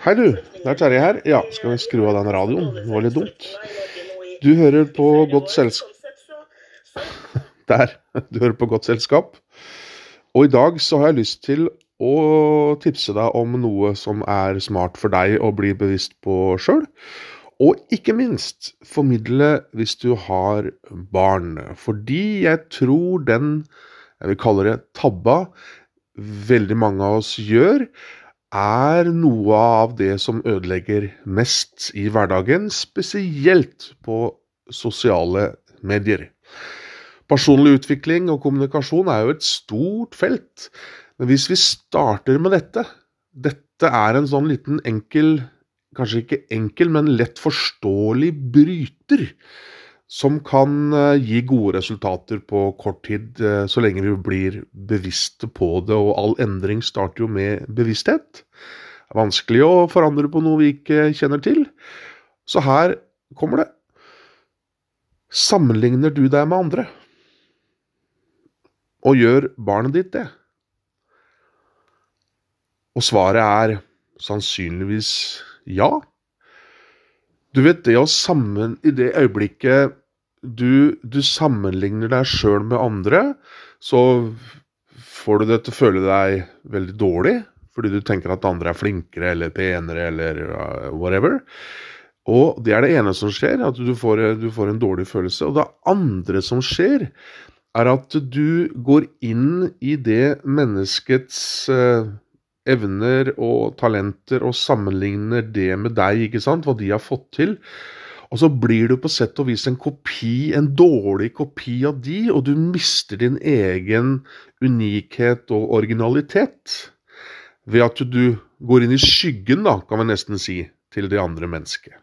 Hei, du. Det er Terje her. Ja, skal vi skru av den radioen? Det var litt dumt. Du hører på godt selskap Der. Du hører på godt selskap. Og i dag så har jeg lyst til å tipse deg om noe som er smart for deg å bli bevisst på sjøl. Og ikke minst formidle hvis du har barn. Fordi jeg tror den, jeg vil kalle det tabba, veldig mange av oss gjør, er noe av det som ødelegger mest i hverdagen, spesielt på sosiale medier. Personlig utvikling og kommunikasjon er jo et stort felt, men hvis vi starter med dette Dette er en sånn liten enkel, kanskje ikke enkel, men lett forståelig bryter som kan eh, gi gode resultater på kort tid, eh, så lenge vi blir bevisste på det. Og all endring starter jo med bevissthet. Det er vanskelig å forandre på noe vi ikke kjenner til. Så her kommer det. Sammenligner du deg med andre? Og gjør barnet ditt det? Og svaret er sannsynligvis ja. Du vet, det å sammen I det øyeblikket du, du sammenligner deg sjøl med andre, så får du det til å føle deg veldig dårlig. Fordi du tenker at andre er flinkere eller penere eller uh, whatever. Og det er det ene som skjer, at du får, du får, en dårlig følelse. Og det andre som skjer, er at du går inn i det menneskets uh, evner og talenter og sammenligner det med deg, ikke sant, hva de har fått til. Og så blir du på sett og vis en kopi, en dårlig kopi av de, og du mister din egen unikhet og originalitet. Ved at du går inn i skyggen, da, kan vi nesten si, til det andre mennesket.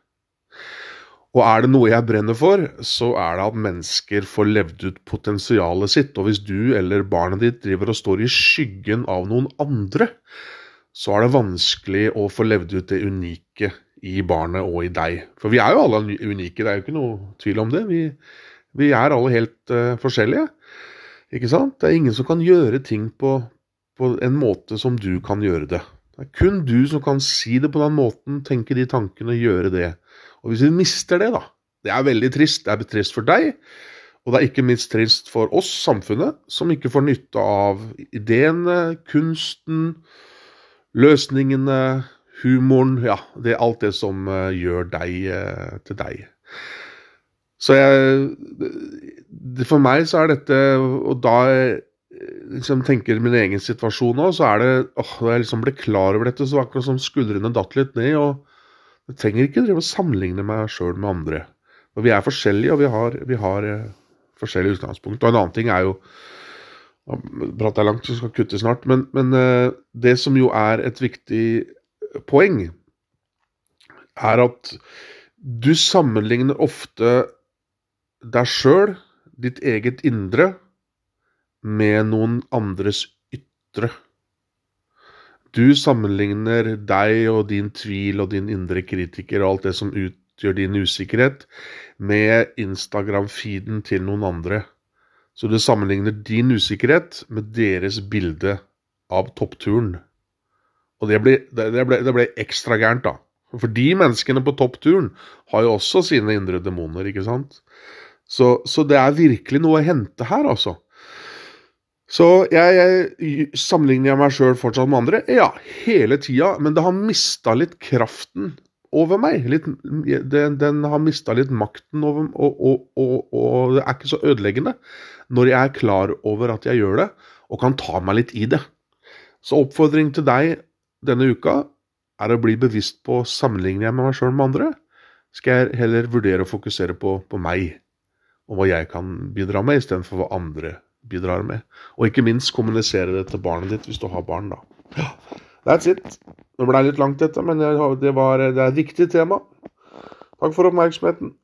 Og er det noe jeg brenner for, så er det at mennesker får levd ut potensialet sitt. Og hvis du eller barnet ditt driver og står i skyggen av noen andre, så er det vanskelig å få levd ut det unike i barnet og i deg. For vi er jo alle unike, det er jo ikke noe tvil om det. Vi, vi er alle helt uh, forskjellige. Ikke sant? Det er ingen som kan gjøre ting på, på, en måte som du kan gjøre det. Det er kun du som kan si det på den måten, tenke de tankene, gjøre det. Og hvis vi mister det, da Det er veldig trist. Det er trist for deg, og det er ikke minst trist for oss, samfunnet, som ikke får nytte av ideene, kunsten, løsningene, humoren, ja, det er alt det som uh, gjør deg uh, til deg. Så jeg For meg så er dette Og da jeg liksom tenker min egen situasjon òg, så er det åh, Da jeg liksom ble klar over dette, så var det akkurat som skuldrene datt litt ned. og Jeg trenger ikke drive og sammenligne meg sjøl med andre. Og Vi er forskjellige, og vi har, vi har forskjellige utgangspunkt. Og en annen ting er jo prater jeg langt, så skal kutte snart. Men, men det som jo er et viktig poeng er at du sammenligner ofte deg sjøl, ditt eget indre, med noen andres ytre. Du sammenligner deg og din tvil og din indre kritiker og alt det som utgjør din usikkerhet, med Instagram-feeden til noen andre. Så du sammenligner din usikkerhet med deres bilde av toppturen. Og det ble, det, ble, det ble, ekstra gærent, da. For de menneskene på toppturen har jo også sine indre demoner, ikke sant? Så, så det er virkelig noe å hente her, altså. Så jeg, jeg sammenligner jeg meg sjøl fortsatt med andre? Ja, hele tida. Men det har mista litt kraften over meg. Litt, den, den, har mista litt makten over og, og, og, og det er ikke så ødeleggende når jeg er klar over at jeg gjør det, og kan ta meg litt i det. Så oppfordring til deg denne uka er å bli bevisst på sammenligner jeg med meg sjøl med andre, skal jeg heller vurdere å fokusere på, på meg og hva jeg kan bidra med, istedenfor hva andre bidrar med. Og ikke minst kommunisere det til barnet ditt, hvis du har barn, da. That's it. Nå ble det litt langt, dette, men det, var, det er et viktig tema. Takk for oppmerksomheten.